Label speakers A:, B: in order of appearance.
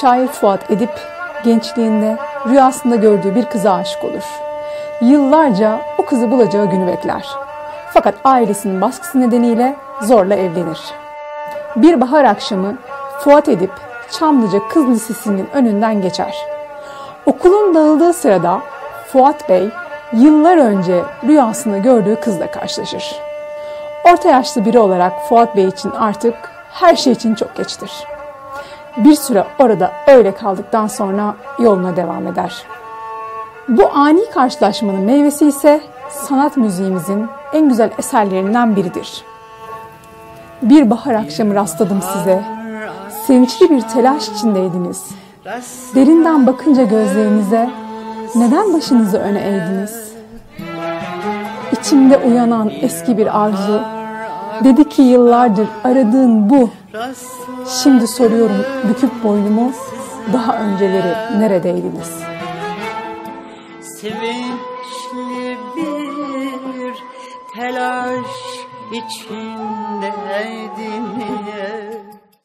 A: Şair Fuat Edip gençliğinde rüyasında gördüğü bir kıza aşık olur. Yıllarca o kızı bulacağı günü bekler. Fakat ailesinin baskısı nedeniyle zorla evlenir. Bir bahar akşamı Fuat Edip Çamlıca Kız Lisesi'nin önünden geçer. Okulun dağıldığı sırada Fuat Bey yıllar önce rüyasında gördüğü kızla karşılaşır. Orta yaşlı biri olarak Fuat Bey için artık her şey için çok geçtir. Bir süre orada öyle kaldıktan sonra yoluna devam eder. Bu ani karşılaşmanın meyvesi ise sanat müziğimizin en güzel eserlerinden biridir. Bir bahar akşamı rastladım size. Sevinçli bir telaş içindeydiniz. Derinden bakınca gözlerinize neden başınızı öne eğdiniz? İçimde uyanan eski bir arzu. Dedi ki yıllardır aradığın bu. Şimdi soruyorum büküp boynumu. Daha önceleri neredeydiniz?
B: Sevinçli bir telaş içindeydiniz